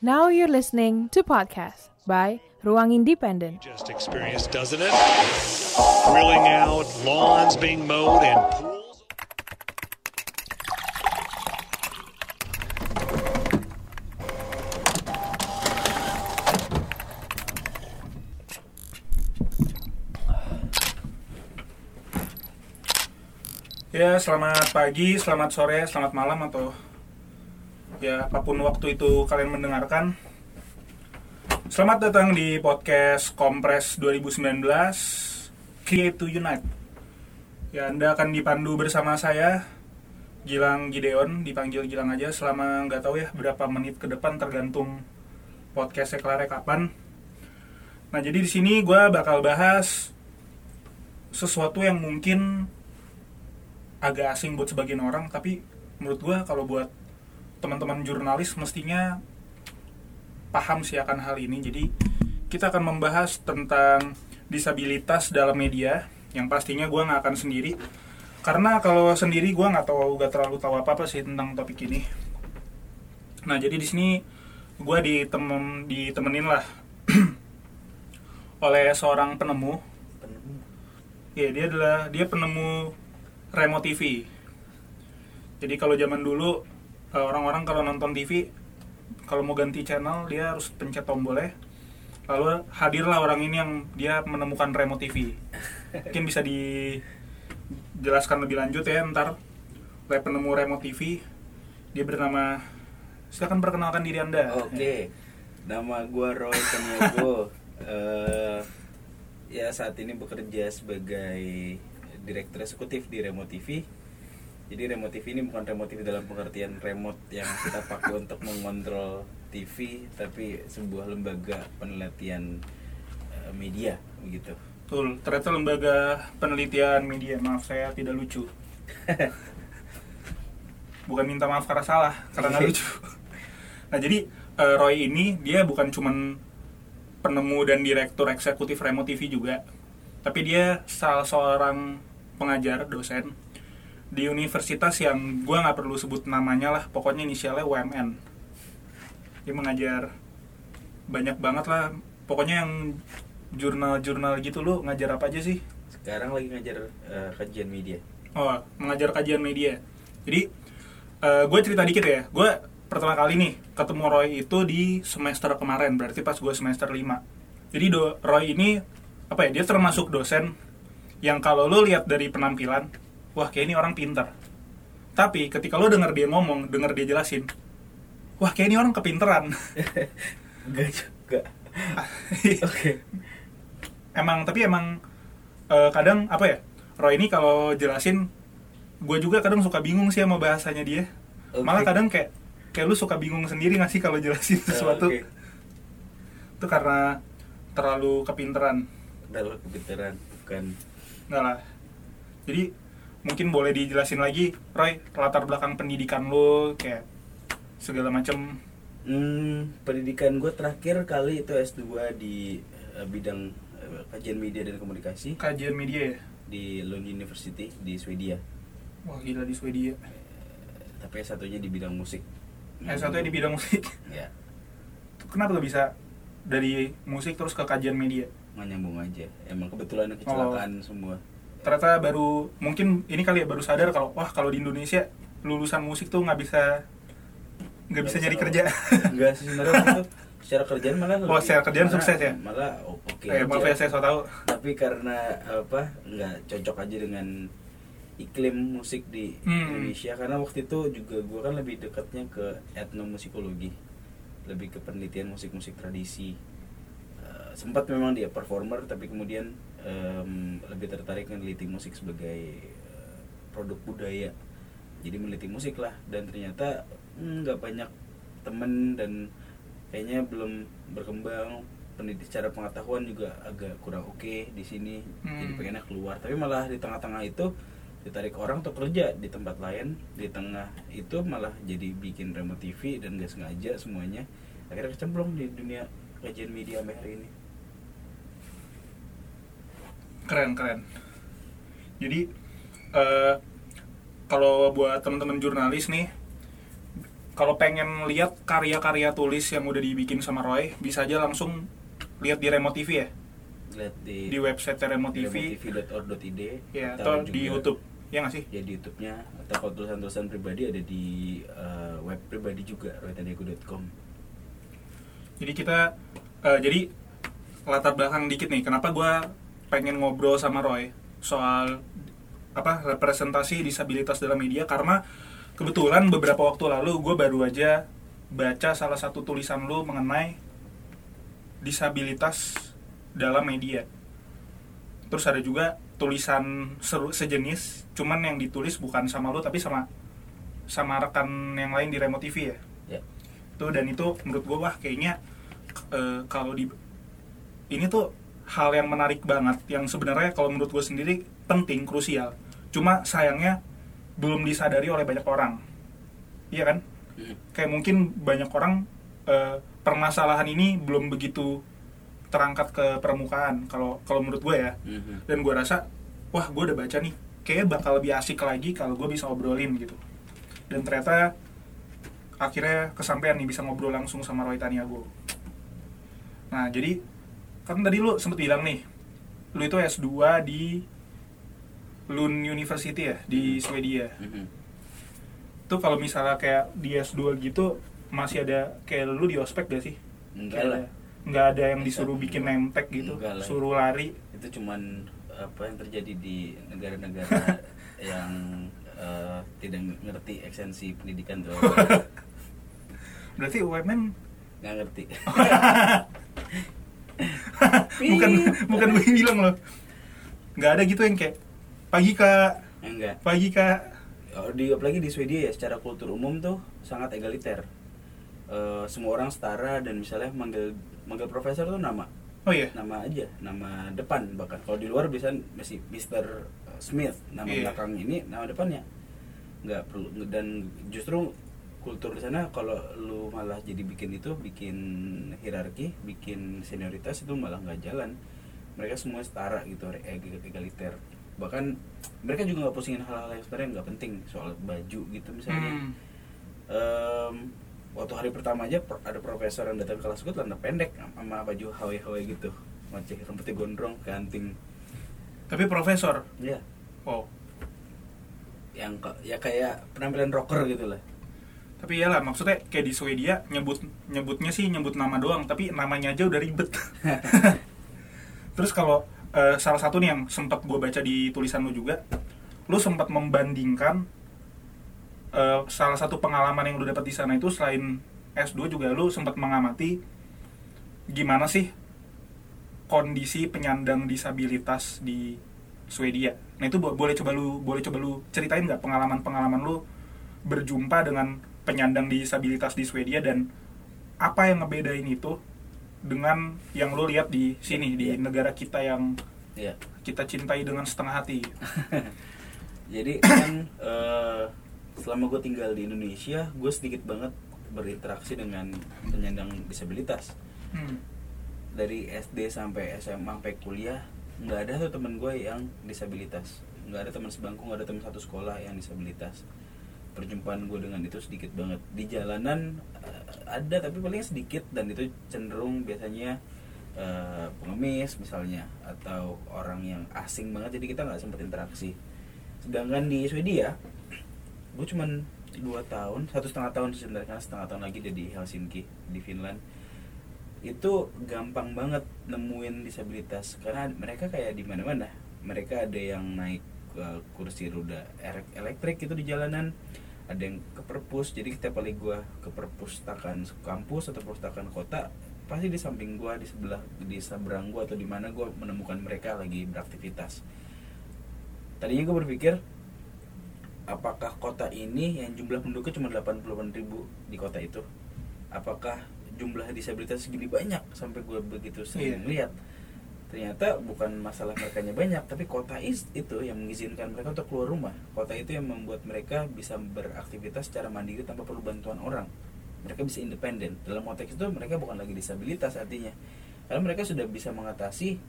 Now you're listening to podcast by Ruang Independent. just experienced, doesn't it? Grilling out, lawns being mowed, and Ya, selamat pagi, selamat sore, selamat malam atau ya apa pun waktu itu kalian mendengarkan. Selamat datang di podcast Kompres 2019 Create to Unite. Ya, Anda akan dipandu bersama saya Gilang Gideon, dipanggil Gilang aja selama nggak tahu ya berapa menit ke depan tergantung podcastnya kelar kapan. Nah, jadi di sini gue bakal bahas sesuatu yang mungkin agak asing buat sebagian orang tapi menurut gua kalau buat teman-teman jurnalis mestinya paham sih akan hal ini. Jadi kita akan membahas tentang disabilitas dalam media yang pastinya gua nggak akan sendiri. Karena kalau sendiri gua nggak tahu nggak terlalu tahu apa apa sih tentang topik ini. Nah jadi di sini gua ditemen ditemenin lah oleh seorang penemu. Ya dia adalah dia penemu Remo TV. Jadi kalau zaman dulu eh, orang-orang kalau nonton TV kalau mau ganti channel dia harus pencet tombolnya. Lalu hadirlah orang ini yang dia menemukan Remo TV. Mungkin bisa dijelaskan lebih lanjut ya ntar oleh penemu Remo TV. Dia bernama silakan perkenalkan diri Anda. Oke, nama gua Roy Taniago. Eh, ya saat ini bekerja sebagai direktur eksekutif di Remo TV. Jadi Remo TV ini bukan remote TV dalam pengertian remote yang kita pakai untuk mengontrol TV, tapi sebuah lembaga penelitian eh, media begitu. Betul, ternyata lembaga penelitian media. Maaf saya tidak lucu. Bukan minta maaf karena salah, karena lucu. Nah jadi eh, Roy ini dia bukan cuman penemu dan direktur eksekutif Remo TV juga, tapi dia salah seorang pengajar dosen di universitas yang gua nggak perlu sebut namanya lah, pokoknya inisialnya UMN. Dia mengajar banyak banget lah, pokoknya yang jurnal-jurnal gitu lu ngajar apa aja sih? Sekarang lagi ngajar eh, kajian media. Oh, mengajar kajian media. Jadi, gue cerita dikit ya. Gue pertama kali nih ketemu Roy itu di semester kemarin, berarti pas gue semester 5. Jadi do, Roy ini apa ya? Dia termasuk dosen yang kalau lo lihat dari penampilan, wah kayak ini orang pinter. Tapi ketika lo denger dia ngomong, denger dia jelasin, wah kayak ini orang kepinteran. Enggak juga. Oke. emang tapi emang eh, kadang apa ya Roy ini kalau jelasin gue juga kadang suka bingung sih sama bahasanya dia Oke. malah kadang kayak kayak lu suka bingung sendiri gak sih kalau jelasin sesuatu Oke. itu karena terlalu kepinteran Dalam kepintaran bukan enggak lah. Jadi mungkin boleh dijelasin lagi Roy latar belakang pendidikan lo kayak segala macam Hmm, pendidikan gue terakhir kali itu S2 di eh, bidang eh, kajian media dan komunikasi. Kajian media ya? Di Lund University di Swedia. wah gila di Swedia. Tapi satunya di bidang musik. yang satunya di bidang musik? Ya, kenapa lo bisa dari musik terus ke kajian media nggak nyambung aja. Emang kebetulan kecelakaan semua. ternyata baru mungkin ini kali ya baru sadar kalau wah kalau di Indonesia lulusan musik tuh nggak bisa nggak bisa nyari kerja Enggak sih sebenarnya secara kerjaan malah Oh, secara kerjaan malah- sukses ya? Malah o- oke. eh, maaf ya saya so tahu Tapi karena apa? nggak cocok aja dengan iklim musik di Hmm. Indonesia karena waktu itu juga gue kan lebih dekatnya ke etnomusikologi lebih ke penelitian musik-musik tradisi sempat memang dia performer tapi kemudian em, lebih tertarik meneliti musik sebagai eh, produk budaya. Jadi meneliti musik lah. Dan ternyata hmm, nggak banyak temen dan kayaknya belum berkembang. Pendidik secara pengetahuan juga agak kurang oke di sini. Hmm. jadi pengennya keluar. Tapi malah di tengah-tengah itu ditarik orang untuk kerja di tempat lain. Di tengah itu malah jadi bikin remote TV dan gak sengaja semuanya. Akhirnya kecemplung di dunia kajian media sampai hari ini keren keren. Jadi eh, kalau buat teman-teman jurnalis nih kalau pengen lihat karya-karya tulis yang udah dibikin sama Roy bisa aja langsung lihat di Remote TV ya. Lihat di di website Remote TV remotetv.org.id ya atau di YouTube. Ya nggak sih? Ya di YouTube-nya atau kalau tulisan-tulisan pribadi ada di eh, web pribadi juga roytaniago.com jadi kita eh, jadi latar belakang dikit nih kenapa gua pengen ngobrol sama Roy soal apa representasi disabilitas dalam media karena kebetulan beberapa waktu lalu gue baru aja baca salah satu tulisan lu mengenai disabilitas dalam media. Terus ada juga tulisan seru sejenis cuman yang ditulis bukan sama lu tapi sama sama rekan yang lain di remote TV ya? Ya. Itu dan itu menurut gue wah kayaknya eh, kalau di ini tuh hal yang menarik banget yang sebenarnya kalau menurut gue sendiri penting krusial. Cuma sayangnya belum disadari oleh banyak orang. Iya kan? Hmm. kayak mungkin banyak orang eh, permasalahan ini belum begitu terangkat ke permukaan kalau kalau menurut gue ya. Mhm. dan gue rasa wah gue udah baca nih. Kayaknya bakal lebih asik lagi kalau gue bisa ngobrolin gitu. Dan ternyata akhirnya kesampaian nih bisa ngobrol langsung sama Roy Taniago. Nah jadi kan tadi lu sempet bilang nih lu itu S2 di Lund University ya di Swedia. Mhm. tuh kalau misalnya kayak di S2 gitu masih ada kayak lu di ospek gak sih? Enggak lah. nggak ada yang disuruh bikin tag gitu Enggak lah. suruh lari. Itu cuman apa yang terjadi di negara-negara yang eh, tidak ngerti esensi pendidikan tuh berarti UMN nggak ngerti bukan bukan gue yang bilang loh. Nggak ada gitu yang kayak pagi kak. Enggak. Pagi kak. Oh, di apalagi di Swedia ya secara kultur umum tuh sangat egaliter. Eh, semua orang setara dan misalnya manggil manggil profesor tuh nama. Oh iya. Nama aja nama depan bahkan. Kalau di luar bisa masih Mr. Smith nama Iya. belakang ini nama depannya. Nggak perlu dan justru kultur di sana kalau lu malah jadi bikin itu bikin hierarki bikin senioritas itu malah nggak jalan. Mereka semua setara gitu eg- egaliter. Bahkan mereka juga nggak pusingin hal-hal yang sebenarnya nggak penting soal baju gitu misalnya. Hmm. Em, waktu hari pertama aja ada profesor yang datang ke kelas gue celana pendek sama baju hawe-hawe gitu. Macam rambutnya gondrong ganting tapi profesor? Ya oh. Yang ya kayak penampilan rocker gitu lah tapi iyalah maksudnya kayak di Swedia nyebut nyebutnya sih nyebut nama doang tapi namanya aja udah ribet terus kalau eh, salah satu nih yang sempat gue baca di tulisan lu juga lu sempat membandingkan eh, salah satu pengalaman yang lu dapat di sana itu selain S2 juga lu sempat mengamati gimana sih kondisi penyandang disabilitas di Swedia. Nah itu bo- boleh coba lu boleh coba lu ceritain nggak pengalaman-pengalaman lu berjumpa dengan penyandang disabilitas di Swedia dan apa yang ngebedain itu dengan yang lu lihat di sini di Iya. negara kita yang ya kita cintai dengan setengah hati. jadi kan eh, selama gue tinggal di Indonesia gue sedikit banget berinteraksi dengan penyandang disabilitas Hmm. dari SD sampai SMA sampai kuliah nggak ada tuh temen gue yang disabilitas nggak ada teman sebangku nggak ada teman satu sekolah yang disabilitas perjumpaan gue dengan itu sedikit banget. Di jalanan eh, ada tapi paling sedikit dan itu cenderung biasanya eh, pengemis misalnya atau orang yang asing banget jadi kita nggak sempat interaksi. Sedangkan di Swedia gue cuman dua tahun satu setengah tahun sebenarnya setengah tahun lagi dia di Helsinki di Finland. Itu gampang banget nemuin disabilitas karena mereka kayak di mana-mana. Mereka ada yang naik ke kursi roda erek- elektrik itu di jalanan ada yang ke perpus jadi setiap kali gua ke perpustakaan kampus atau perpustakaan kota pasti di samping gua di sebelah di seberang gua atau di mana gua menemukan mereka lagi beraktivitas. Tadinya gue berpikir apakah kota ini yang jumlah penduduknya cuma 88 ribu di kota itu? Apakah jumlah disabilitas segini banyak sampai gue begitu sering lihat ternyata bukan masalah mereka banyak tapi kota itu yang mengizinkan mereka untuk keluar rumah. Kota itu yang membuat mereka bisa beraktivitas secara mandiri tanpa perlu bantuan orang. Mereka bisa independen. Dalam konteks itu mereka bukan lagi disabilitas artinya. Karena mereka sudah bisa mengatasi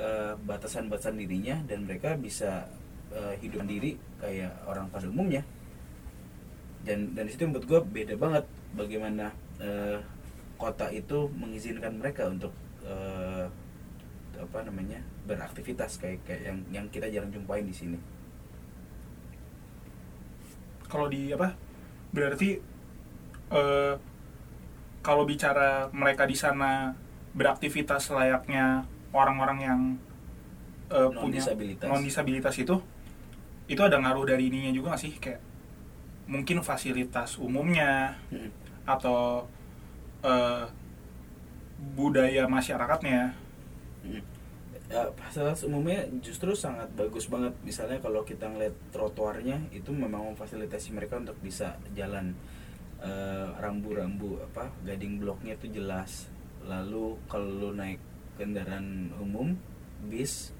eh, batasan-batasan dirinya dan mereka bisa eh, hidup sendiri kayak orang pada umumnya. Dan dan di situ menurut gue beda banget bagaimana eh, kota itu mengizinkan mereka untuk eh, apa namanya beraktivitas kayak kayak yang yang kita jarang jumpain di sini kalau di apa berarti eh, kalau bicara mereka di sana beraktivitas layaknya orang-orang yang eh, punya Non-disabilitas. non disabilitas itu itu ada ngaruh dari ininya juga nggak sih kayak mungkin fasilitas umumnya Mm. atau eh, budaya masyarakatnya Mm. Ya, fasilitas umumnya justru sangat bagus banget. Misalnya kalau kita ngeliat trotoarnya itu memang memfasilitasi mereka untuk bisa jalan Eh, rambu-rambu apa guiding blocknya itu jelas. Lalu kalau lu naik kendaraan umum bis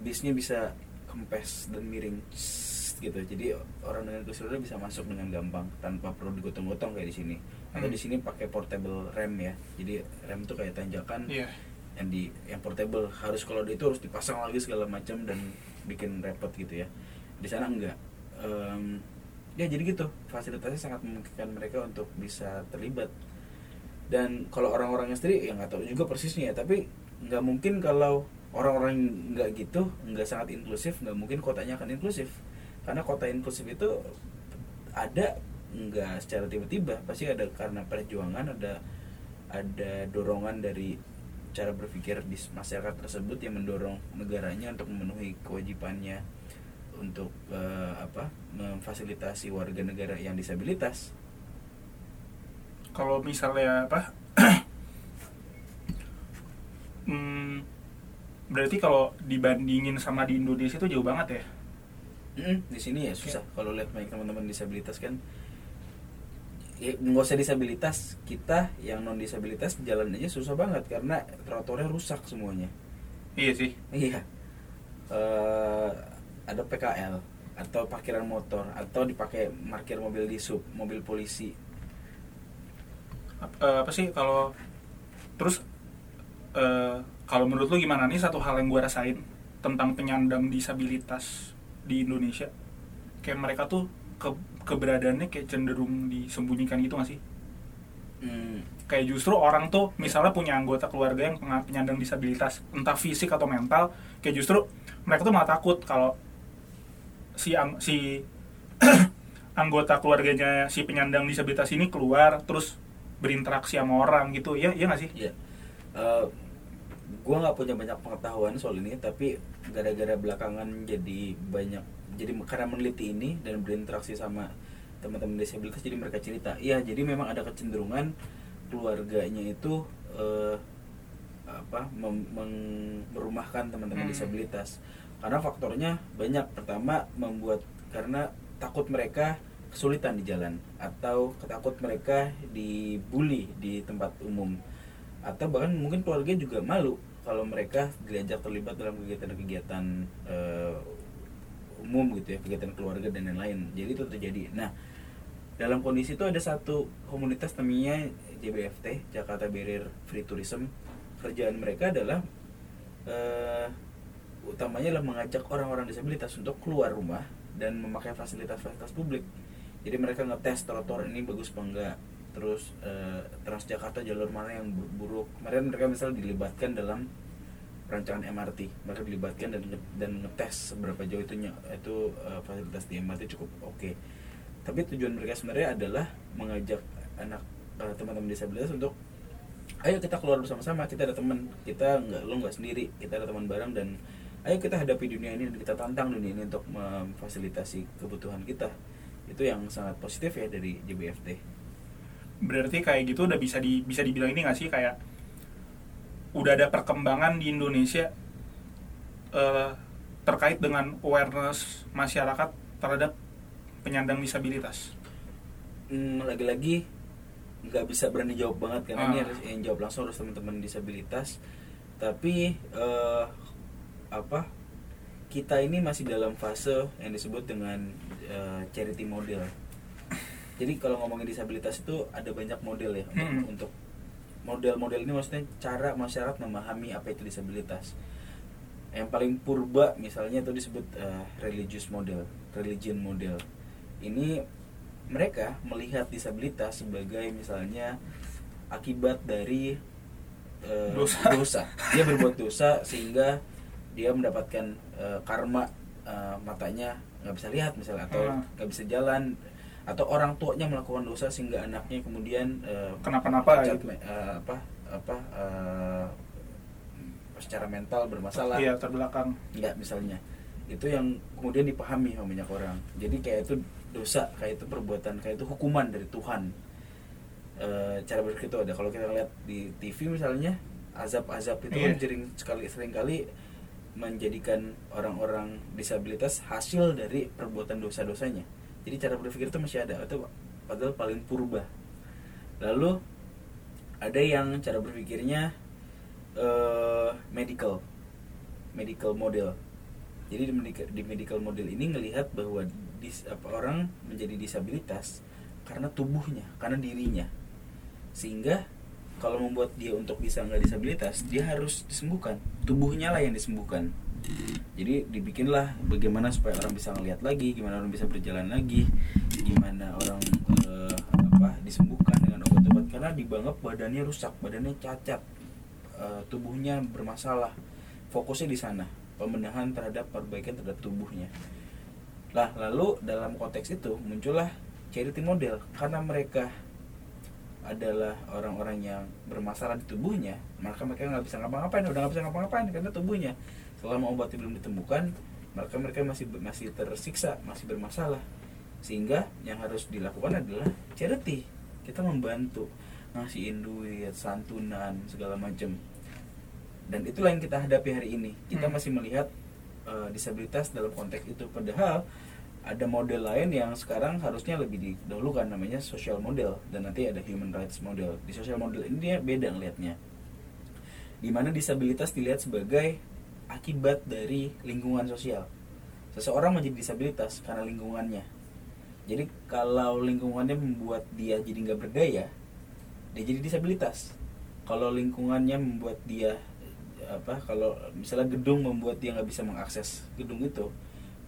bisnya bisa kempes dan miring Css, gitu. Jadi orang dengan roda bisa masuk dengan gampang tanpa perlu digotong-gotong kayak di sini. Atau Hmm. di sini pakai portable rem ya. Jadi rem tuh kayak tanjakan iya yang di yang portable. Harus kalau itu harus dipasang lagi segala macam dan bikin repot gitu ya. Di sana enggak. Em, ya jadi gitu. Fasilitasnya sangat memungkinkan mereka untuk bisa terlibat. Dan kalau orang-orangnya sendiri ya nggak tahu juga persisnya ya. Tapi nggak mungkin kalau orang-orang nggak gitu nggak sangat inklusif nggak mungkin kotanya akan inklusif. Karena kota inklusif itu ada nggak secara tiba-tiba. Pasti ada karena perjuangan ada ada dorongan dari cara berpikir di masyarakat tersebut yang mendorong negaranya untuk memenuhi kewajibannya untuk eh, apa memfasilitasi warga negara yang disabilitas. Kalau misalnya apa hmm, berarti kalau dibandingin sama di Indonesia itu jauh banget ya? Mm, di sini ya susah. Kalau lihat banyak teman-teman disabilitas kan nggak usah disabilitas kita yang non disabilitas jalan aja susah banget karena trotoarnya rusak semuanya iya sih Iya. Eh, ada PKL atau parkiran motor atau dipakai parkir mobil di sub, mobil polisi. Ap- eh, apa sih kalau terus eh, kalau menurut lu gimana nih satu hal yang gue rasain tentang penyandang disabilitas di Indonesia kayak mereka tuh ke keberadaannya kayak cenderung disembunyikan gitu gak sih? Hmm, kayak justru orang tuh misalnya punya anggota keluarga yang penyandang disabilitas entah fisik atau mental kayak justru mereka tuh malah takut kalau si ang- si anggota keluarganya si penyandang disabilitas ini keluar terus berinteraksi sama orang gitu. Ya iya nggak sih? Ya. Eh, gua nggak punya banyak pengetahuan soal ini, tapi gara-gara belakangan jadi banyak, jadi karena meneliti ini dan berinteraksi sama teman-teman disabilitas, jadi mereka cerita. Iya, jadi memang ada kecenderungan keluarganya itu eh, apa mem- meng- merumahkan teman-teman Hmm. disabilitas karena faktornya banyak pertama membuat karena takut mereka kesulitan di jalan atau takut mereka dibully di tempat umum atau bahkan mungkin keluarga juga malu kalau mereka diajak terlibat dalam kegiatan-kegiatan eh, umum gitu ya kegiatan keluarga dan lain-lain. Jadi itu terjadi. Nah dalam kondisi itu ada satu komunitas namanya JBFT Jakarta Barrier Free Tourism. Kerjaan mereka adalah eh, utamanya adalah mengajak orang-orang disabilitas untuk keluar rumah dan memakai fasilitas-fasilitas publik. Jadi mereka ngetes trotoar ini bagus apa enggak. Terus eh, Transjakarta jalur mana yang bu- buruk. Kemarin mereka misalnya dilibatkan dalam rancangan MRT mereka dilibatkan dan dan ngetes seberapa jauh itu itu eh, fasilitas di MRT cukup oke. Tapi tujuan mereka sebenarnya adalah mengajak anak eh, teman-teman disabilitas untuk ayo kita keluar bersama-sama kita ada teman kita nggak lo nggak sendiri kita ada teman bareng dan ayo kita hadapi dunia ini dan kita tantang dunia ini untuk memfasilitasi kebutuhan kita. Itu yang sangat positif ya dari JBFT berarti kayak gitu udah bisa di bisa dibilang ini nggak sih kayak udah ada perkembangan di Indonesia eh, terkait dengan awareness masyarakat terhadap penyandang disabilitas Hmm, lagi-lagi nggak bisa berani jawab banget karena ini Ah. harus yang jawab langsung harus teman-teman disabilitas tapi eh, apa kita ini masih dalam fase yang disebut dengan eh, charity model jadi kalau ngomongin disabilitas itu ada banyak model ya untuk, Hmm. untuk model-model ini maksudnya cara masyarakat memahami apa itu disabilitas yang paling purba misalnya itu disebut eh, religious model religion model ini mereka melihat disabilitas sebagai misalnya akibat dari eh, Dosa. dia berbuat dosa sehingga dia mendapatkan eh, karma eh, matanya nggak bisa lihat misalnya atau Hmm. nggak bisa jalan atau orang tuanya melakukan dosa sehingga anaknya kemudian eh, Kenapa-napa gitu. eh, apa apa eh, secara mental bermasalah Iya terbelakang. nggak misalnya itu yang kemudian dipahami sama banyak orang jadi kayak itu dosa kayak itu perbuatan kayak itu hukuman dari Tuhan Eh, cara berpikir itu ada kalau kita lihat di TV misalnya azab-azab itu kan Iya. sering sekali sering kali menjadikan orang-orang disabilitas hasil dari perbuatan dosa-dosanya jadi cara berpikir itu masih ada itu padahal paling purba. Lalu ada yang cara berpikirnya eh medical medical model. Jadi di medical, di medical model ini ngelihat bahwa dis, apa orang menjadi disabilitas karena tubuhnya karena dirinya. Sehingga kalau membuat dia untuk bisa nggak disabilitas dia harus disembuhkan. Tubuhnya lah yang disembuhkan jadi dibikinlah bagaimana supaya orang bisa ngelihat lagi gimana orang bisa berjalan lagi gimana orang eh, apa disembuhkan dengan obat-obat. Karena dibanggap badannya rusak badannya cacat eh, tubuhnya bermasalah. Fokusnya di sana pembenahan terhadap perbaikan terhadap tubuhnya. Lah lalu dalam konteks itu muncullah charity model. Karena mereka adalah orang-orang yang bermasalah di tubuhnya maka mereka nggak bisa ngapa-ngapain udah nggak bisa ngapa-ngapain karena tubuhnya. Selama obatnya belum ditemukan maka mereka masih masih tersiksa masih bermasalah. Sehingga yang harus dilakukan adalah charity. Kita membantu ngasihin duit santunan segala macam. Dan itulah yang kita hadapi hari ini. Kita Hmm. masih melihat eh, disabilitas dalam konteks itu. Padahal ada model lain yang sekarang harusnya lebih didahulukan namanya social model. Dan nanti ada human rights model. Di social model ini dia beda ngelihatnya di mana disabilitas dilihat sebagai akibat dari lingkungan sosial. Seseorang menjadi disabilitas karena lingkungannya. Jadi kalau lingkungannya membuat dia jadi nggak berdaya dia jadi disabilitas. Kalau lingkungannya membuat dia apa kalau misalnya gedung membuat dia nggak bisa mengakses gedung itu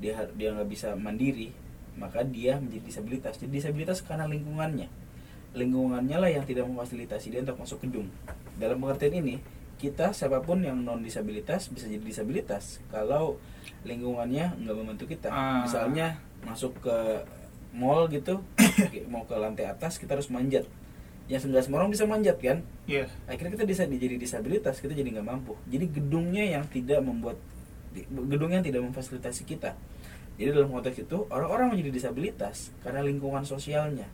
dia dia nggak bisa mandiri maka dia menjadi disabilitas. Jadi disabilitas karena lingkungannya. Lingkungannya lah yang tidak memfasilitasi dia untuk masuk gedung. Dalam pengertian ini kita siapa pun yang non disabilitas bisa jadi disabilitas kalau lingkungannya nggak membantu kita. Ah. misalnya masuk ke mall gitu mau ke lantai atas kita harus manjat. Yang nggak semua orang bisa manjat kan? Iya. akhirnya kita bisa jadi disabilitas kita jadi nggak mampu. Jadi gedungnya yang tidak membuat gedungnya yang tidak memfasilitasi kita. Jadi dalam konteks itu orang-orang menjadi disabilitas karena lingkungan sosialnya.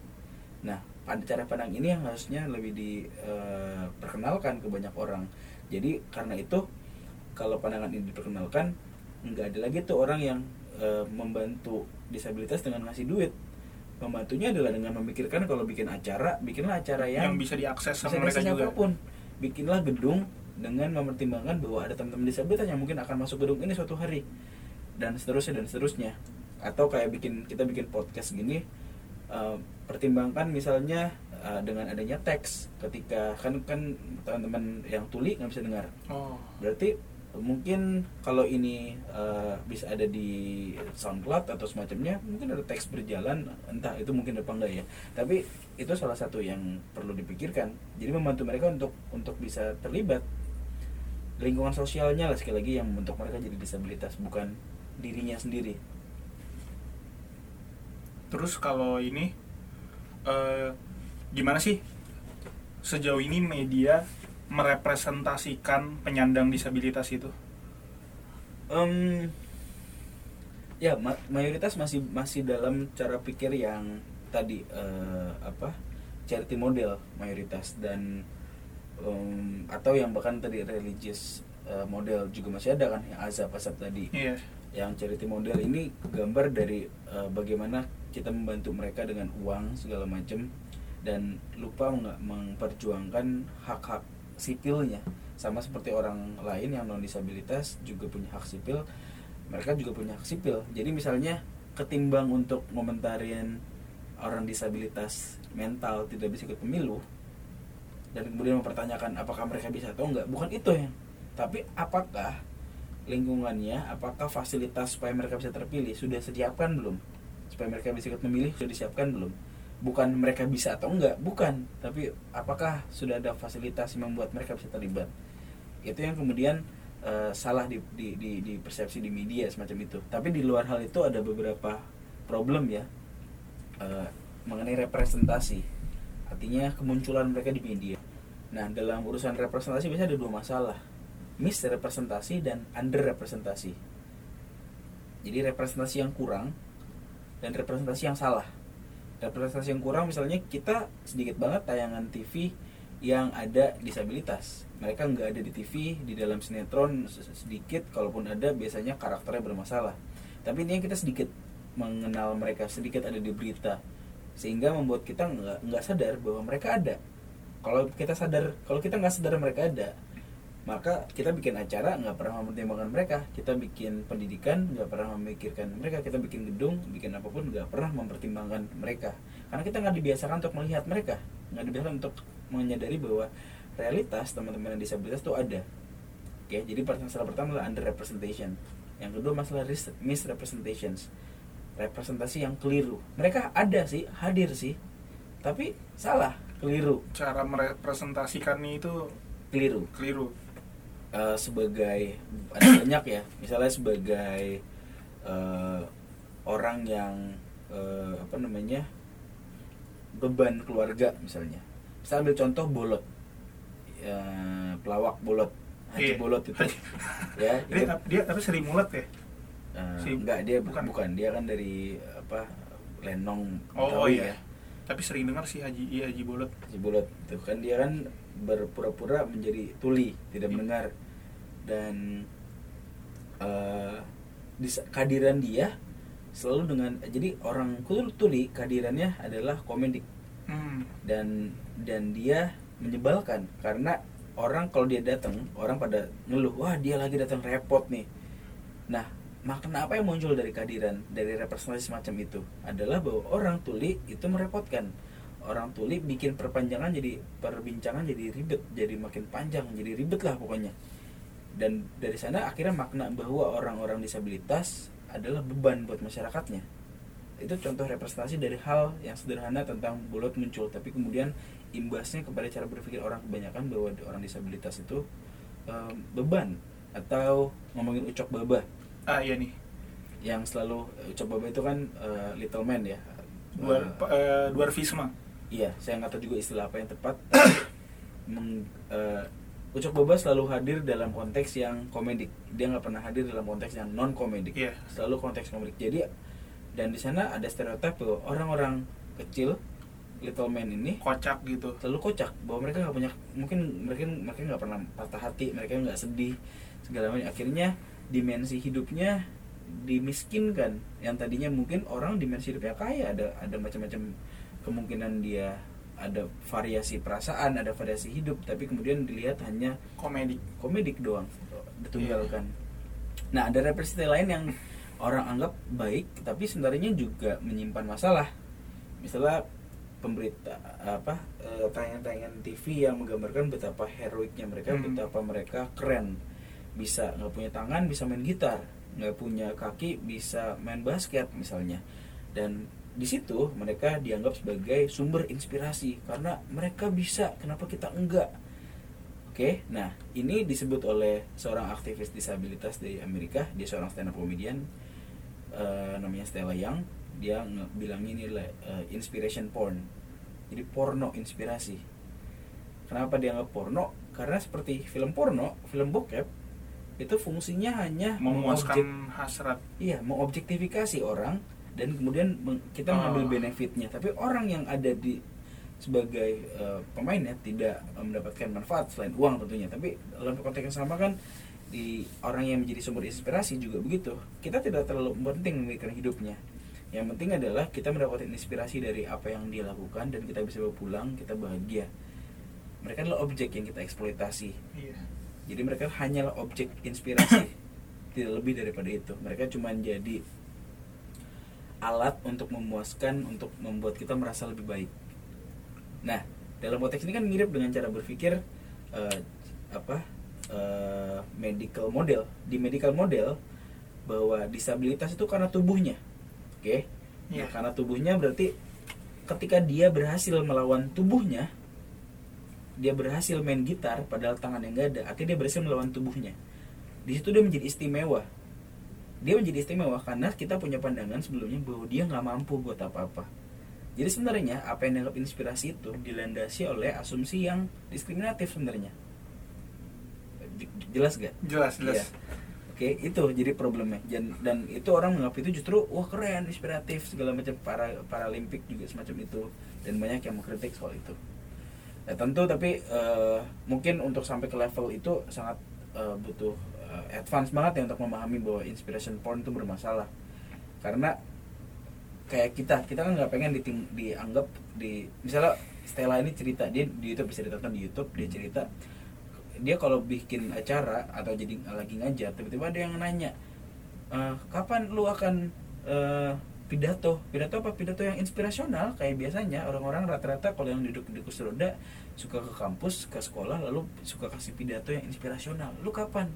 Nah pada cara pandang ini yang harusnya lebih diperkenalkan ke banyak orang. Jadi karena itu kalau pandangan ini diperkenalkan nggak ada lagi tuh orang yang eh, membantu disabilitas dengan ngasih duit. Membantunya adalah dengan memikirkan kalau bikin acara bikinlah acara Yang yang bisa diakses bisa sama mereka diakses juga. siapa pun. Bikinlah gedung dengan mempertimbangkan bahwa ada teman-teman disabilitas yang mungkin akan masuk gedung ini suatu hari. Dan seterusnya dan seterusnya. Atau kayak bikin kita bikin podcast gini eh, pertimbangkan misalnya eh, dengan adanya teks. Ketika kan kan teman-teman yang tuli nggak bisa dengar. Oh. berarti mungkin kalau ini eh, bisa ada di SoundCloud atau semacamnya mungkin ada teks berjalan entah itu mungkin apa enggak ya. Tapi itu salah satu yang perlu dipikirkan. Jadi membantu mereka untuk untuk bisa terlibat lingkungan sosialnya lah sekali lagi yang membentuk mereka jadi disabilitas bukan dirinya sendiri. Terus kalau ini eh, gimana sih? Sejauh ini media merepresentasikan penyandang disabilitas itu? Em, ya ma- mayoritas masih masih dalam cara pikir yang tadi eh, apa charity model mayoritas dan em, atau yang bahkan tadi religious eh, model juga masih ada kan yang azab azab tadi Iya. yang charity model ini gambar dari eh, bagaimana kita membantu mereka dengan uang segala macam dan lupa nggak memperjuangkan hak-hak sipilnya. Sama seperti orang lain yang non disabilitas juga punya hak sipil mereka juga punya hak sipil. Jadi misalnya ketimbang untuk ngomentarin orang disabilitas mental tidak bisa ikut pemilu dan kemudian mempertanyakan apakah mereka bisa atau enggak bukan itu ya tapi apakah lingkungannya apakah fasilitas supaya mereka bisa terpilih sudah disiapkan belum? Supaya mereka bisa ikut memilih sudah disiapkan belum bukan mereka bisa atau enggak bukan. Tapi apakah sudah ada fasilitas yang membuat mereka bisa terlibat? Itu yang kemudian eh, salah di, di, di, di persepsi di media semacam itu. Tapi di luar hal itu ada beberapa problem ya eh, mengenai representasi. Artinya kemunculan mereka di media. Nah dalam urusan representasi biasanya ada dua masalah. Misrepresentasi dan underrepresentasi. Jadi representasi yang kurang dan representasi yang salah representasi yang kurang misalnya kita sedikit banget tayangan TV yang ada disabilitas. Mereka nggak ada di TV di dalam sinetron sedikit kalaupun ada biasanya karakternya bermasalah. Tapi ini kita sedikit mengenal mereka sedikit ada di berita sehingga membuat kita nggak nggak sadar bahwa mereka ada. Kalau kita sadar kalau kita nggak sadar mereka ada maka kita bikin acara nggak pernah mempertimbangkan mereka. Kita bikin pendidikan nggak pernah memikirkan mereka. Kita bikin gedung bikin apa pun nggak pernah mempertimbangkan mereka. Karena kita nggak dibiasakan untuk melihat mereka. Nggak dibiasakan untuk menyadari bahwa realitas teman-teman yang disabilitas itu ada. Oke jadi masalah pertama adalah underrepresentation. Yang kedua masalah misrepresentations. Representasi yang keliru. Mereka ada sih hadir sih. Tapi salah keliru. Cara merepresentasikannya itu keliru. keliru Eh, sebagai ada banyak ya. Misalnya sebagai eh, orang yang eh, apa namanya beban keluarga misalnya. Misal ambil contoh bolot. Eh, pelawak bolot haji Iya. bolot itu. Ya dia, itu, dia tapi seri mulet ya? Eh, si- enggak dia bukan. bukan. dia kan dari apa lenong oh, Betawi iya. ya. tapi sering dengar sih haji iya haji bolot. Si Bulot itu kan dia kan berpura-pura menjadi tuli tidak Hmm. mendengar dan eh dis- kehadiran dia selalu dengan jadi orang tuli kehadirannya adalah komedik. Hmm. dan dan dia menyebalkan karena orang kalau dia datang orang pada ngeluh wah dia lagi datang repot nih. Nah makna apa yang muncul dari kehadiran dari representasi semacam itu? Adalah bahwa orang tuli itu merepotkan. Orang tuli bikin perpanjangan jadi perbincangan jadi ribet jadi makin panjang jadi ribet lah pokoknya dan dari sana akhirnya makna bahwa orang-orang disabilitas adalah beban buat masyarakatnya. Itu contoh representasi dari hal yang sederhana tentang bolot muncul tapi kemudian imbasnya kepada cara berpikir orang. Kebanyakan bahwa orang disabilitas itu em, beban atau ngomongin ucok baba. Ah iya nih. Yang selalu ucok baba itu kan eh, little man ya. Dua Eh, uh, dwarfisme. Iya, saya nggak tahu juga istilah apa yang tepat. Meng, eh, Ucok Boba selalu hadir dalam konteks yang komedik. Dia nggak pernah hadir dalam konteks yang non komedik. Iya. Selalu konteks komedik. Jadi dan di sana ada stereotip bahwa orang-orang kecil little man ini kocak gitu selalu kocak bahwa mereka nggak punya mungkin mereka mereka nggak pernah patah hati mereka nggak sedih segala macam akhirnya dimensi hidupnya dimiskinkan yang tadinya mungkin orang dimensi hidupnya kaya ada ada macam-macam kemungkinan dia ada variasi perasaan ada variasi hidup tapi kemudian dilihat hanya komedi komedik doang ditunggalkan nah ada representasi lain yang orang anggap baik tapi sebenarnya juga menyimpan masalah. Misalnya pemberita apa eh, tayangan-tayangan TV yang menggambarkan betapa heroiknya mereka Hmm. betapa mereka keren. Bisa nggak punya tangan bisa main gitar. Nggak punya kaki bisa main basket misalnya. Dan di situ mereka dianggap sebagai sumber inspirasi karena mereka bisa kenapa kita enggak Oke, nah ini disebut oleh seorang aktivis disabilitas dari Amerika, dia seorang stand up comedian, eh, namanya Stella Young. Dia bilang ini eh, inspiration porn, jadi porno inspirasi. Kenapa dia nggak porno? Karena seperti film porno, film bokep itu fungsinya hanya mengobjek- memuaskan hasrat Iya, mengobjektifikasi orang dan kemudian kita Oh. mengambil benefitnya. Tapi orang yang ada di sebagai eh, pemainnya tidak eh, mendapatkan manfaat selain uang tentunya. Tapi dalam konteks yang sama kan di orang yang menjadi sumber inspirasi juga begitu. Kita tidak terlalu penting memikirkan hidupnya. Yang penting adalah kita mendapatkan inspirasi dari apa yang dia lakukan dan kita bisa bawa pulang, kita bahagia. Mereka adalah objek yang kita eksploitasi. iya Jadi mereka hanyalah objek inspirasi, tidak lebih daripada itu. Mereka cuma jadi alat untuk memuaskan, untuk membuat kita merasa lebih baik. Nah, dalam konteks ini kan mirip dengan cara berpikir eh, apa eh, medical model di medical model bahwa disabilitas itu karena tubuhnya oke Iya. Nah, karena tubuhnya berarti ketika dia berhasil melawan tubuhnya dia berhasil main gitar padahal tangannya nggak ada akhirnya dia berhasil melawan tubuhnya di situ dia menjadi istimewa dia menjadi istimewa karena kita punya pandangan sebelumnya bahwa dia nggak mampu buat apa-apa jadi sebenarnya apa yang dianggap inspirasi itu dilandasi oleh asumsi yang diskriminatif sebenarnya jelas gak? Jelas, jelas. Iya. Oke, itu jadi problemnya. Dan, dan itu orang menganggap itu justru wah keren, inspiratif segala macam para paralimpik juga semacam itu dan banyak yang mengkritik soal itu. Ya tentu tapi eh, mungkin untuk sampai ke level itu sangat eh, butuh eh, advance banget ya untuk memahami bahwa inspiration porn itu bermasalah. Karena kayak kita, kita kan nggak pengen diting- dianggap di misalnya Stella ini cerita dia di YouTube bisa ditonton di YouTube dia cerita dia kalau bikin acara atau jadi lagi ngajar tiba-tiba ada yang nanya "Eh, kapan lu akan eh, pidato? Pidato apa? Pidato yang inspirasional? Kayak biasanya orang-orang rata-rata kalau yang duduk di kursi roda suka ke kampus ke sekolah lalu suka kasih pidato yang inspirasional. Lu kapan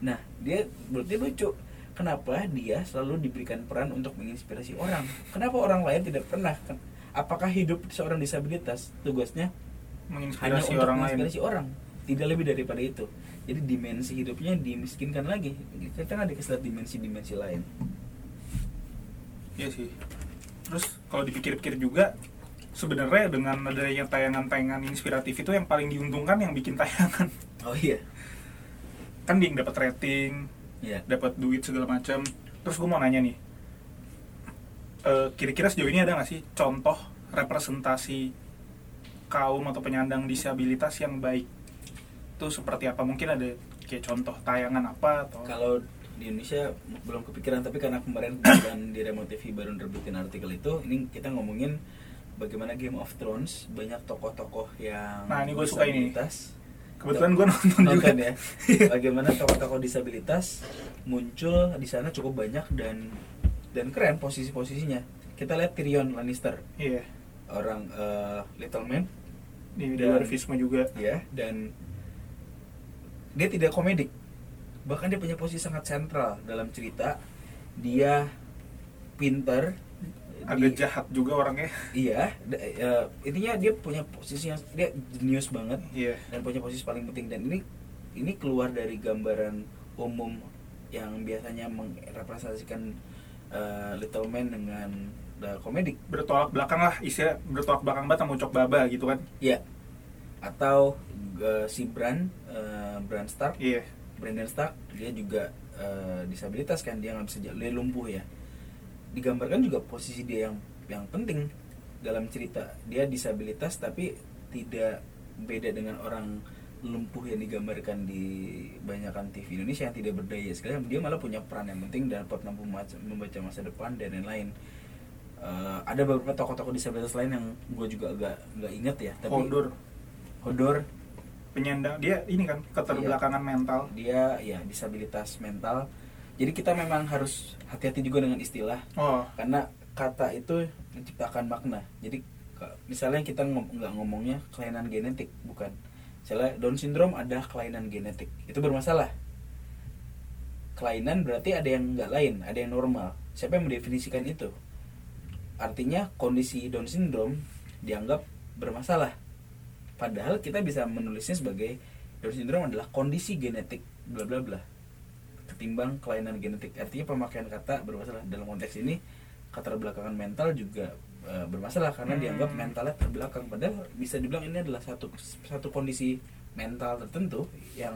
nah dia berarti lucu. Kenapa dia selalu diberikan peran untuk menginspirasi orang? Kenapa orang lain tidak pernah? Apakah hidup seorang disabilitas? Tugasnya hanya Menginspirasi untuk orang lain. menginspirasi orang. Tidak lebih daripada itu. Jadi dimensi hidupnya dimiskinkan lagi. Kita nggak dikasih lihat dimensi-dimensi lain. Iya sih. Terus kalau dipikir-pikir juga sebenarnya dengan adanya tayangan-tayangan inspiratif itu yang paling diuntungkan yang bikin tayangan. oh iya Kan dia yang dapat rating, iya dapat duit segala macam. Terus gue mau nanya nih. eh, kira-kira sejauh ini ada nggak sih contoh representasi kaum atau penyandang disabilitas yang baik? Itu seperti apa? Mungkin ada kayak contoh tayangan apa atau kalau di Indonesia belum kepikiran tapi karena kemarin kebetulan di Remote TV baru nerbitin artikel itu ini kita ngomongin bagaimana Game of Thrones banyak tokoh-tokoh yang Nah, ini gua suka ini. Kebetulan gue nonton, juga. nonton ya bagaimana tokoh-tokoh disabilitas muncul di sana cukup banyak dan dan keren posisi-posisinya kita lihat Tyrion Lannister Iya. orang eh, Little Man Di Dewa Visma juga. ya dan dia tidak komedik bahkan dia punya posisi sangat sentral dalam cerita dia pinter Agak di- jahat juga orangnya. iya da- eh, intinya dia punya posisi yang dia jenius banget Iya. dan punya posisi paling penting. Dan ini ini keluar dari gambaran umum yang biasanya merepresentasikan eh, Little Man dengan uh, komedik bertolak belakang lah istilah bertolak belakang banget sama Ucok Baba gitu kan. Ya atau eh, si Bran eh, Bran Stark. Iya. Brandon Stark dia juga eh, disabilitas kan dia nggak bisa jalan dia lumpuh ya digambarkan juga posisi dia yang yang penting dalam cerita. Dia disabilitas tapi tidak beda dengan orang lumpuh yang digambarkan di banyakan TV Indonesia yang tidak berdaya sekali. Dia malah punya peran yang penting dan dapat mampu membaca, masa depan dan lain-lain. Eh, ada beberapa tokoh-tokoh disabilitas lain yang gue juga agak nggak inget ya tapi Hodor. Hodor. Penyandang dia ini kan keterbelakangan mental. Dia ya disabilitas mental jadi kita memang harus hati-hati juga dengan istilah. Oh. Karena kata itu menciptakan makna. Jadi misalnya kita ngom- nggak ngomongnya kelainan genetik bukan. Misalnya Down syndrome ada kelainan genetik. Itu bermasalah. Kelainan berarti ada yang nggak lain ada yang normal. Siapa yang mendefinisikan itu? Artinya kondisi Down syndrome dianggap bermasalah. Padahal kita bisa menulisnya sebagai Down syndrome adalah kondisi genetik bla bla bla ketimbang kelainan genetik. Artinya pemakaian kata bermasalah. Dalam konteks ini keterbelakangan mental juga e, bermasalah karena Hmm. dianggap mentalnya terbelakang. Padahal bisa dibilang ini adalah satu satu kondisi mental tertentu yang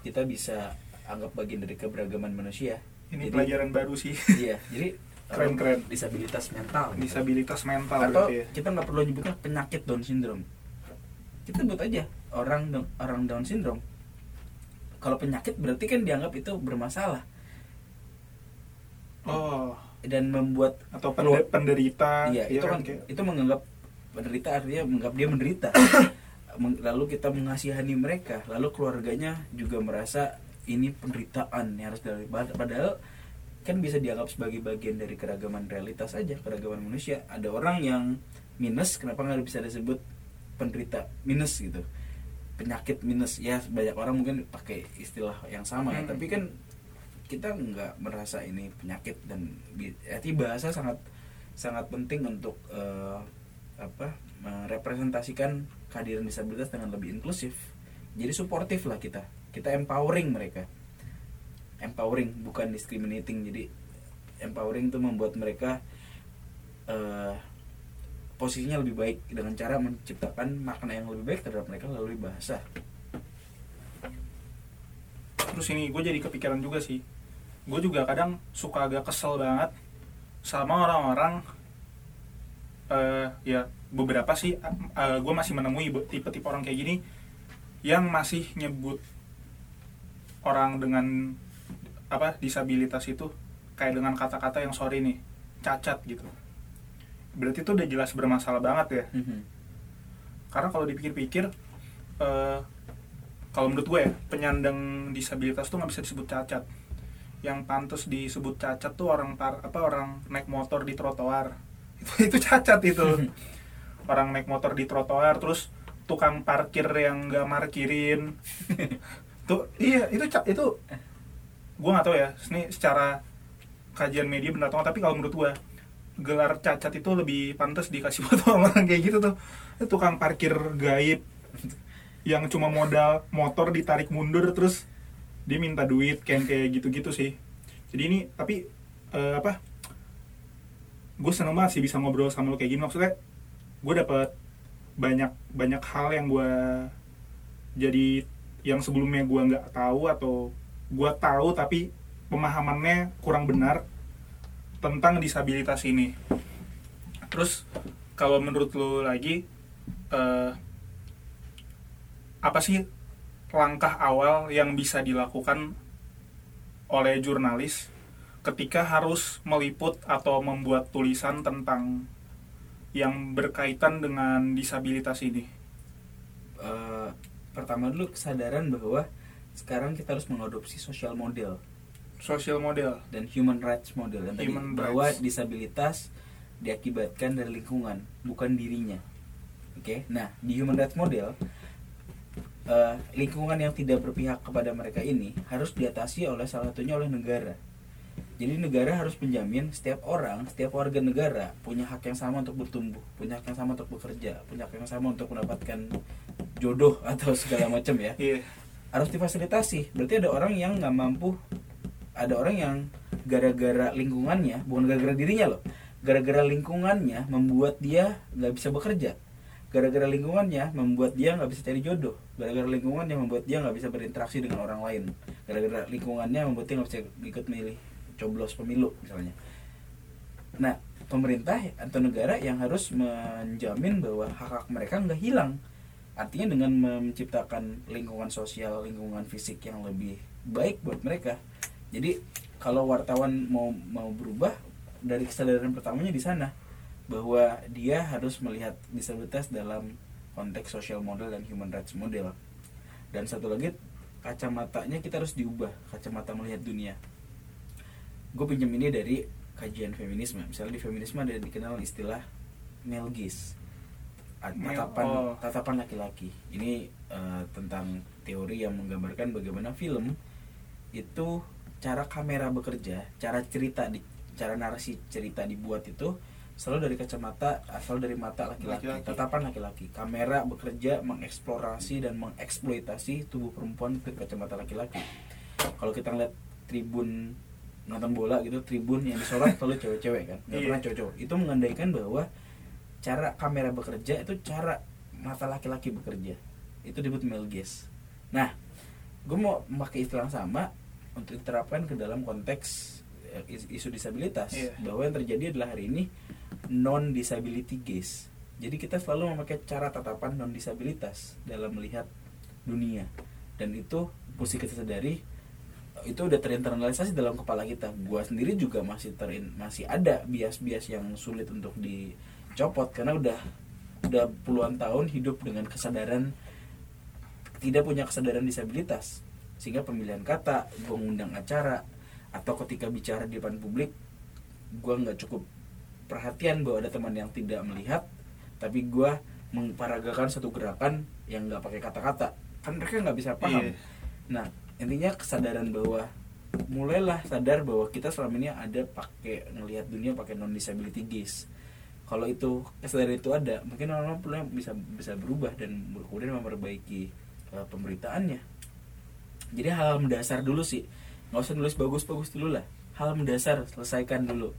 kita bisa anggap bagian dari keberagaman manusia. Ini Jadi- pelajaran baru sih. Iya jadi Keren, keren. disabilitas mental gitu. disabilitas mental atau ya. kita nggak perlu nyebutnya penyakit Down syndrome. Kita sebut aja orang orang Down syndrome kalau penyakit berarti kan dianggap itu bermasalah. Oh. Dan membuat atau pende- penderita iya ya itu kan kayak- itu menganggap penderita artinya menganggap dia menderita. Lalu kita mengasihani mereka lalu keluarganya juga merasa ini penderitaan yang harus dari padahal kan bisa dianggap sebagai bagian dari keragaman realitas saja keragaman manusia. Ada orang yang minus kenapa nggak bisa disebut penderita minus gitu penyakit minus ya banyak orang mungkin pakai istilah yang sama ya. Hmm. tapi kan kita nggak merasa ini penyakit dan arti bahasa sangat sangat penting untuk eh, apa merepresentasikan kehadiran disabilitas dengan lebih inklusif. Jadi suportif lah kita. Kita empowering mereka. Empowering bukan discriminating. Jadi empowering itu membuat mereka eh, posisinya lebih baik dengan cara menciptakan makna yang lebih baik terhadap mereka melalui bahasa. Terus ini gue jadi kepikiran juga sih. Gue juga kadang suka agak kesel banget sama orang-orang eh ya beberapa sih gue masih menemui tipe-tipe orang kayak gini yang masih nyebut orang dengan apa disabilitas itu kayak dengan kata-kata yang sorry nih cacat gitu berarti itu udah jelas bermasalah banget ya. Karena kalau dipikir-pikir eh, kalau menurut gue ya penyandang disabilitas tuh nggak bisa disebut cacat. Yang pantas disebut cacat tuh orang par, apa orang naik motor di trotoar. Itu itu cacat itu. Orang naik motor di trotoar terus tukang parkir yang nggak markirin. Tuh iya itu itu gue nggak tahu ya ini secara kajian media benar atau tapi kalau menurut gue gelar cacat itu lebih pantas dikasih buat orang kayak gitu tuh. Tukang parkir gaib. Yang cuma modal motor ditarik mundur terus dia minta duit kayak kayak gitu-gitu sih. Jadi ini tapi eh, apa gue seneng banget sih bisa ngobrol sama lo kayak gini. Maksudnya gue dapet banyak banyak hal yang gue jadi yang sebelumnya gue nggak tahu atau gue tahu tapi pemahamannya kurang benar tentang disabilitas ini terus kalau menurut lo lagi eh, apa sih langkah awal yang bisa dilakukan oleh jurnalis ketika harus meliput atau membuat tulisan tentang yang berkaitan dengan disabilitas ini. Eh, pertama dulu kesadaran bahwa sekarang kita harus mengadopsi social model Social model. dan human rights model yang tadi Human bahwa rights. disabilitas diakibatkan dari lingkungan bukan dirinya oke nah di human rights model eh, lingkungan yang tidak berpihak kepada mereka ini harus diatasi oleh salah satunya oleh negara jadi negara harus menjamin setiap orang setiap warga negara punya hak yang sama untuk bertumbuh punya hak yang sama untuk bekerja punya hak yang sama untuk mendapatkan jodoh atau segala macam ya Iya. harus difasilitasi berarti ada orang yang nggak mampu ada orang yang gara-gara lingkungannya bukan gara-gara dirinya loh gara-gara lingkungannya membuat dia nggak bisa bekerja. Gara-gara lingkungannya membuat dia nggak bisa cari jodoh. Gara-gara lingkungannya membuat dia nggak bisa berinteraksi dengan orang lain. Gara-gara lingkungannya membuat dia nggak bisa ikut milih coblos pemilu misalnya. Nah pemerintah atau negara yang harus menjamin bahwa hak hak mereka nggak hilang. Artinya dengan menciptakan lingkungan sosial lingkungan fisik yang lebih baik buat mereka jadi kalau wartawan mau mau berubah dari kesadaran pertamanya di sana bahwa dia harus melihat disabilitas dalam konteks social model dan human rights model. Dan satu lagi kacamatanya kita harus diubah kacamata melihat dunia. Gue pinjam ini dari kajian feminisme. Misalnya di feminisme ada dikenal istilah male gaze. Tatapan oh. tatapan laki-laki. Ini eh, tentang teori yang menggambarkan bagaimana film itu cara kamera bekerja cara cerita di cara narasi cerita dibuat itu selalu dari kacamata asal dari mata laki-laki. Tatapan laki-laki. Kamera bekerja mengeksplorasi dan mengeksploitasi tubuh perempuan ke kacamata laki-laki. Kalau kita ngeliat tribun nonton bola gitu tribun yang disorot selalu cewek-cewek kan. Nggak Iya. pernah cowok-cowok. Itu mengandaikan bahwa cara kamera bekerja itu cara mata laki-laki bekerja. Itu disebut male gaze. Nah gue mau memakai istilah sama untuk diterapkan ke dalam konteks eh, is- isu disabilitas. Iya. bahwa yang terjadi adalah hari ini non disability gaze jadi kita selalu memakai cara tatapan non disabilitas dalam melihat dunia. Dan itu mesti kita sadari itu udah terinternalisasi dalam kepala kita. Gua sendiri juga masih terin masih ada bias-bias yang sulit untuk dicopot karena udah udah puluhan tahun hidup dengan kesadaran tidak punya kesadaran disabilitas sehingga pemilihan kata gua ngundang acara atau ketika bicara di depan publik gua nggak cukup perhatian bahwa ada teman yang tidak melihat tapi gua mengparagakan satu gerakan yang nggak pakai kata-kata. Kan mereka nggak bisa paham. Iya. nah intinya kesadaran bahwa mulailah sadar bahwa kita selama ini ada pakai ngelihat dunia pakai non disability gaze. Kalau itu kesadaran itu ada mungkin orang-orang bisa bisa berubah dan kemudian memperbaiki uh, pemberitaannya jadi hal mendasar dulu sih. Nggak usah nulis bagus-bagus dulu lah. Hal mendasar selesaikan dulu.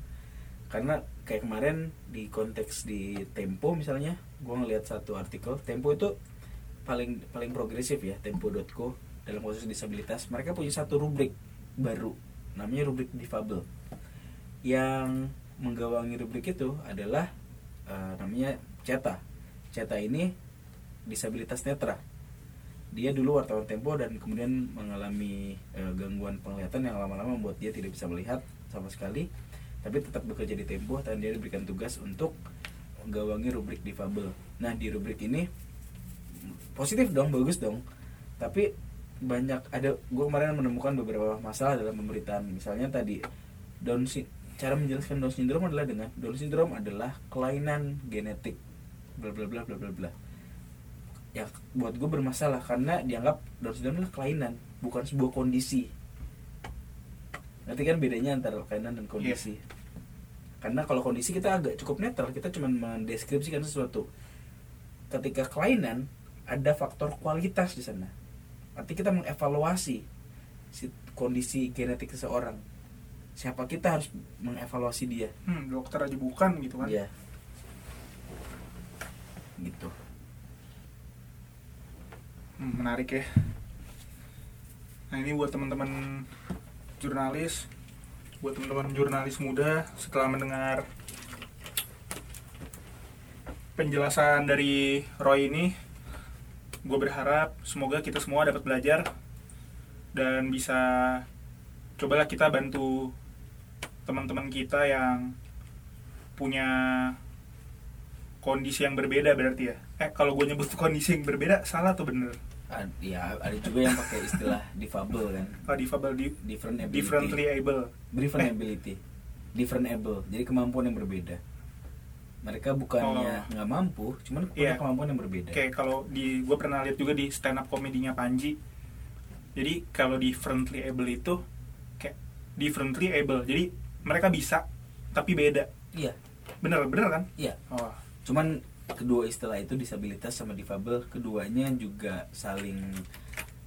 Karena kayak kemarin di konteks di Tempo misalnya gua ngelihat satu artikel Tempo itu paling paling progresif ya Tempo.co dalam khusus disabilitas. Mereka punya satu rubrik baru namanya rubrik difabel. Yang menggawangi rubrik itu adalah eh, namanya CETA. CETA ini disabilitas netra dia dulu wartawan Tempo dan kemudian mengalami eh, gangguan penglihatan yang lama-lama membuat dia tidak bisa melihat sama sekali tapi tetap bekerja di Tempo dan dia diberikan tugas untuk menggawangi rubrik difabel. Nah di rubrik ini positif dong bagus dong tapi banyak ada gue kemarin menemukan beberapa masalah dalam pemberitaan. Misalnya tadi Down cara menjelaskan Down syndrome adalah dengan Down syndrome adalah kelainan genetik. Bla bla bla bla bla bla ya buat gue bermasalah karena dianggap Down syndrome adalah kelainan bukan sebuah kondisi. Nanti kan bedanya antara kelainan dan kondisi? Karena kalau kondisi kita agak cukup netral kita cuma mendeskripsikan sesuatu. Ketika kelainan ada faktor kualitas di sana. Nanti kita mengevaluasi si kondisi genetik seseorang. Siapa kita harus mengevaluasi dia? Hmm, dokter aja bukan gitu kan? Iya. gitu Hmm, menarik ya. Nah ini buat teman-teman jurnalis buat teman-teman jurnalis muda setelah mendengar penjelasan dari Roy ini gue berharap semoga kita semua dapat belajar dan bisa cobalah kita bantu teman-teman kita yang punya kondisi yang berbeda berarti ya. Eh kalau gue nyebut kondisi yang berbeda salah atau bener Ad- ya ada juga yang pakai istilah difabel kan. Oh, difabel di, different ability. differently able. Different Eh. ability. Different able jadi kemampuan yang berbeda. Mereka bukannya Oh. nggak mampu cuman punya Iya. kemampuan yang berbeda. Kayak kalau di gue pernah lihat juga di stand up komedinya Panji. Jadi kalau differently able itu kayak differently able. Jadi mereka bisa tapi beda. Iya. Bener bener kan? Iya. Oh. Cuman kedua istilah itu disabilitas sama difabel keduanya juga saling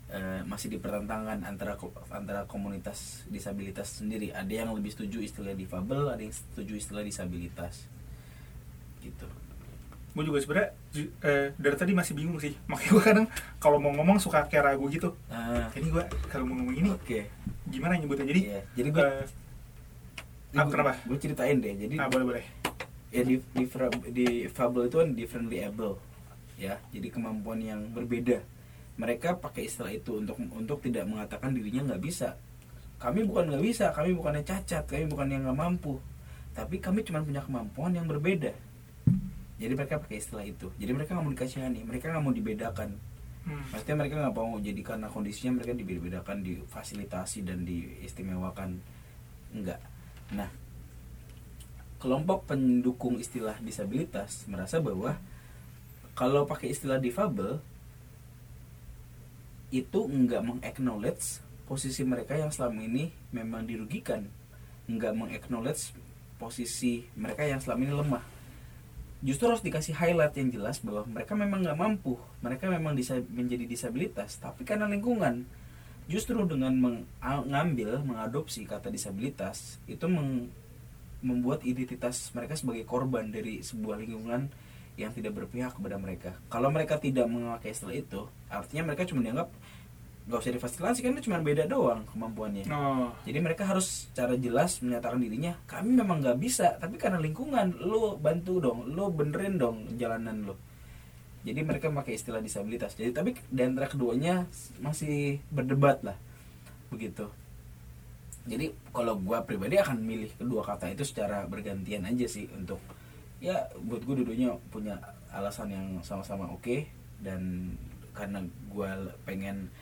eh, masih dipertentangkan antara antara komunitas disabilitas sendiri. Ada yang lebih setuju istilah difabel ada yang setuju istilah disabilitas. Gitu. Gue juga sebenarnya ju- eh, dari tadi masih bingung sih. Makanya gue kadang kalau mau ngomong suka kayak ragu gitu. Ah. Ini gue kalau mau ngomong ini oke. gimana nyebutnya jadi Iya, jadi gue eh, ah, kenapa? gue ceritain deh. Jadi ah boleh boleh ya di di, di fable itu kan differently able ya. Jadi kemampuan yang berbeda. Mereka pakai istilah itu untuk untuk tidak mengatakan dirinya nggak bisa. Kami bukan nggak bisa kami bukannya cacat kami bukan yang nggak mampu. Tapi kami cuma punya kemampuan yang berbeda. Jadi mereka pakai istilah itu. Jadi mereka nggak mau dikasihani mereka nggak mau dibedakan. Hmm. Maksudnya mereka nggak mau jadi karena kondisinya mereka dibeda-bedakan, difasilitasi dan diistimewakan, enggak. Nah, kelompok pendukung istilah disabilitas merasa bahwa kalau pakai istilah difabel itu enggak mengaknowledge posisi mereka yang selama ini memang dirugikan, enggak mengaknowledge posisi mereka yang selama ini lemah. Justru harus dikasih highlight yang jelas bahwa mereka memang nggak mampu. Mereka memang disa- menjadi disabilitas tapi karena lingkungan. Justru dengan mengambil mengadopsi kata disabilitas itu meng- membuat identitas mereka sebagai korban dari sebuah lingkungan yang tidak berpihak kepada mereka. Kalau mereka tidak memakai istilah itu artinya mereka cuma dianggap nggak usah difasilitasi kan itu cuma beda doang kemampuannya. Oh. Jadi mereka harus secara jelas menyatakan dirinya kami memang nggak bisa tapi karena lingkungan lo bantu dong lo benerin dong jalanan lo jadi mereka pakai istilah disabilitas. Jadi tapi di antara keduanya masih berdebat lah begitu jadi kalau gua pribadi akan milih kedua kata itu secara bergantian aja sih untuk ya buat gue dulunya punya alasan yang sama-sama oke dan karena gua pengen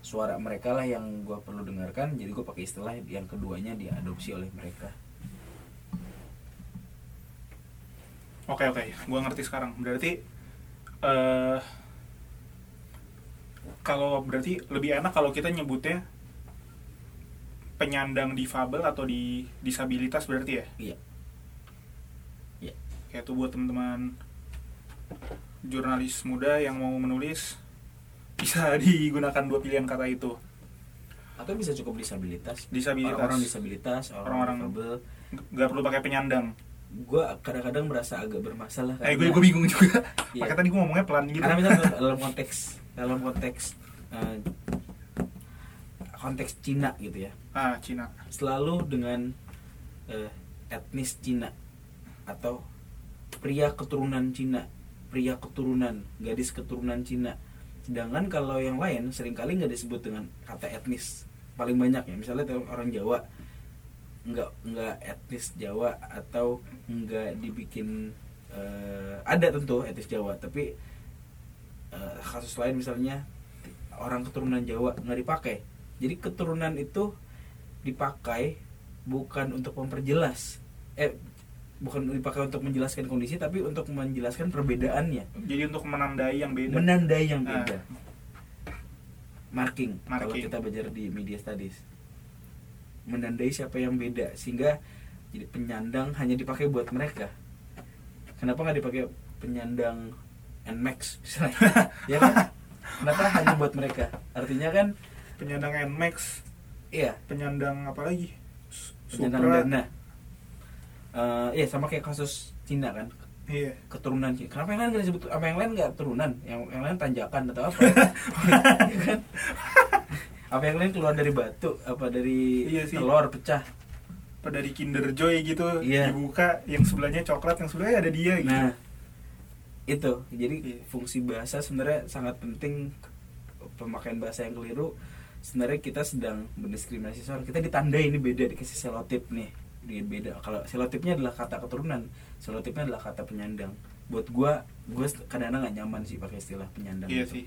suara mereka lah yang gue perlu dengarkan jadi gue pakai istilah yang keduanya diadopsi oleh mereka Oke oke, gua ngerti sekarang. Berarti eh kalau berarti lebih enak kalau kita nyebutnya penyandang difabel atau di disabilitas berarti ya Iya. Iya. kayak tuh buat teman-teman jurnalis muda yang mau menulis bisa digunakan dua pilihan kata itu Atau bisa cukup disabilitas. disabilitas Orang-orang disabilitas, orang-orang difabel. nggak perlu pakai penyandang Gue kadang-kadang merasa agak bermasalah. eh gue gue bingung juga Iya. makanya tadi gue ngomongnya pelan gitu karena misalnya dalam konteks dalam konteks eh, konteks Cina gitu ya. Ah Cina. Selalu dengan eh, etnis Cina atau pria keturunan Cina pria keturunan gadis keturunan Cina. Sedangkan kalau yang lain sering kali nggak disebut dengan kata etnis paling banyak ya. Misalnya orang Jawa nggak nggak etnis Jawa atau nggak dibikin eh, ada tentu etnis Jawa tapi eh, kasus lain misalnya orang keturunan Jawa nggak dipakai jadi keturunan itu dipakai bukan untuk memperjelas eh bukan dipakai untuk menjelaskan kondisi tapi untuk menjelaskan perbedaannya. Jadi untuk menandai yang beda. Menandai yang Ah. beda. Marking, kalau Marking. kita belajar di media studies. Menandai siapa yang beda sehingga jadi penyandang hanya dipakai buat mereka. Kenapa nggak dipakai penyandang Nmax misalnya ya kan? Kenapa hanya buat mereka? Artinya kan penyandang Nmax iya penyandang apa lagi penyandang Supra. dana Eh, iya sama kayak kasus Cina kan iya keturunan Cina. Kenapa yang lain nggak disebut? Apa yang lain nggak turunan? Yang yang lain tanjakan atau apa? Kan? Apa yang lain keluar dari batu? Apa dari Iya sih. telur pecah? apa dari Kinder Joy gitu Iya. dibuka yang sebelahnya coklat yang sebelahnya ada dia gitu Nah, itu. Jadi Iya. fungsi bahasa sebenarnya sangat penting. Pemakaian bahasa yang keliru. Sebenarnya kita sedang mendiskriminasi seorang. Kita ditandai ini beda dikasih selotip nih. Dia beda. Kalau selotipnya adalah kata keturunan, selotipnya adalah kata penyandang. Buat gua, gua kadang-kadang nggak nyaman sih pakai istilah penyandang. iya itu. sih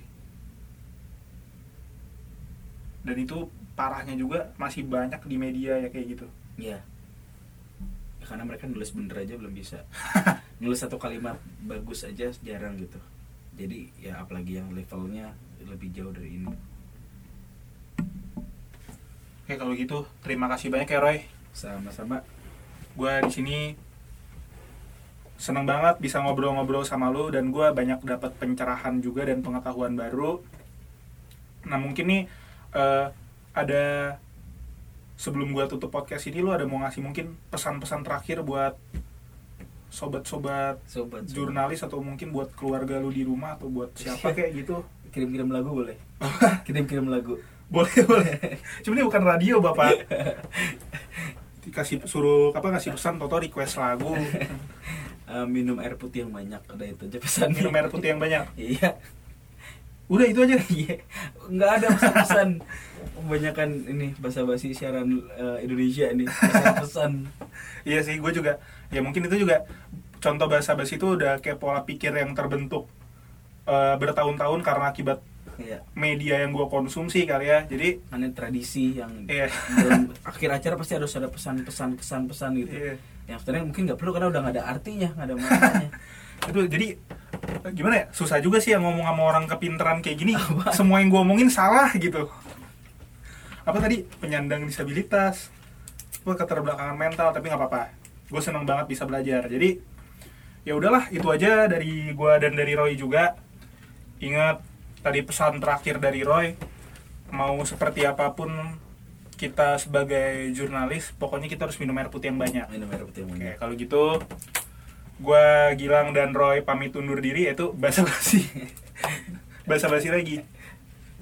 dan itu parahnya juga masih banyak di media ya kayak gitu Iya. Ya, karena mereka nulis bener aja belum bisa. nulis satu kalimat bagus aja jarang gitu. Jadi ya apalagi yang levelnya lebih jauh dari ini. Oke kalau gitu terima kasih banyak ya Roy Sama-sama. gue di sini seneng banget bisa ngobrol-ngobrol sama lu dan gue banyak dapat pencerahan juga dan pengetahuan baru. Nah mungkin nih eh, ada sebelum gue tutup podcast ini lu ada mau ngasih mungkin pesan-pesan terakhir buat sobat-sobat Sobat, sobat. jurnalis atau mungkin buat keluarga lu di rumah atau buat siapa kayak gitu kirim-kirim lagu boleh. kirim-kirim lagu. Boleh boleh. Cuma ini bukan radio bapak. Dikasih suruh apa ngasih pesan Toto request lagu. Eh, minum air putih yang banyak ada itu aja pesan. Minum air putih yang banyak? Iya. Udah itu aja? Iya. Nggak ada pesan-pesan. Kebanyakan ini bahasa basi siaran eh, Indonesia ini. Pesan-pesan iya sih gue juga ya mungkin itu juga contoh bahasa basi itu udah kayak pola pikir yang terbentuk eh, bertahun-tahun karena akibat iya. media yang gue konsumsi kali ya. Jadi karena tradisi yang Iya. dalam akhir acara pasti harus ada pesan-pesan pesan-pesan gitu. Iya, yang sebenarnya mungkin nggak perlu karena udah nggak ada artinya nggak ada maknanya. Itu jadi eh, gimana ya? Susah juga sih yang ngomong sama orang kepinteran kayak gini. Apa? semua yang gue omongin salah gitu. Apa tadi? Penyandang disabilitas. Apa keterbelakangan mental tapi nggak apa-apa. Gue seneng banget bisa belajar. Jadi ya udahlah itu aja dari gue dan dari Roy juga. Ingat tadi pesan terakhir dari Roy mau seperti apa pun kita sebagai jurnalis pokoknya kita harus minum air putih yang banyak. Minum air putih yang Oke, banyak. kalau gitu gue Gilang dan Roy pamit undur diri yaitu basa basi. Basa basi lagi.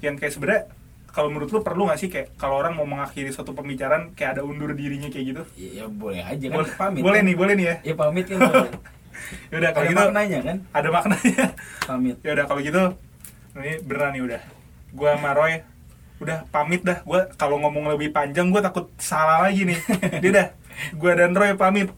Yang kayak sebenernya kalau menurut lu perlu gak sih kayak kalau orang mau mengakhiri suatu pembicaraan kayak ada undur dirinya kayak gitu? Ya, ya boleh aja kan boleh, pamit boleh kan? nih boleh nih ya. Ya pamit kan boleh. yaudah kalau ada gitu maknanya kan? Ada maknanya. Pamit. Yaudah kalau gitu ini beneran nih udah. Gue sama Roy udah pamit dah. Gue kalau ngomong lebih panjang gue takut salah lagi nih. Dia dah gue dan Roy pamit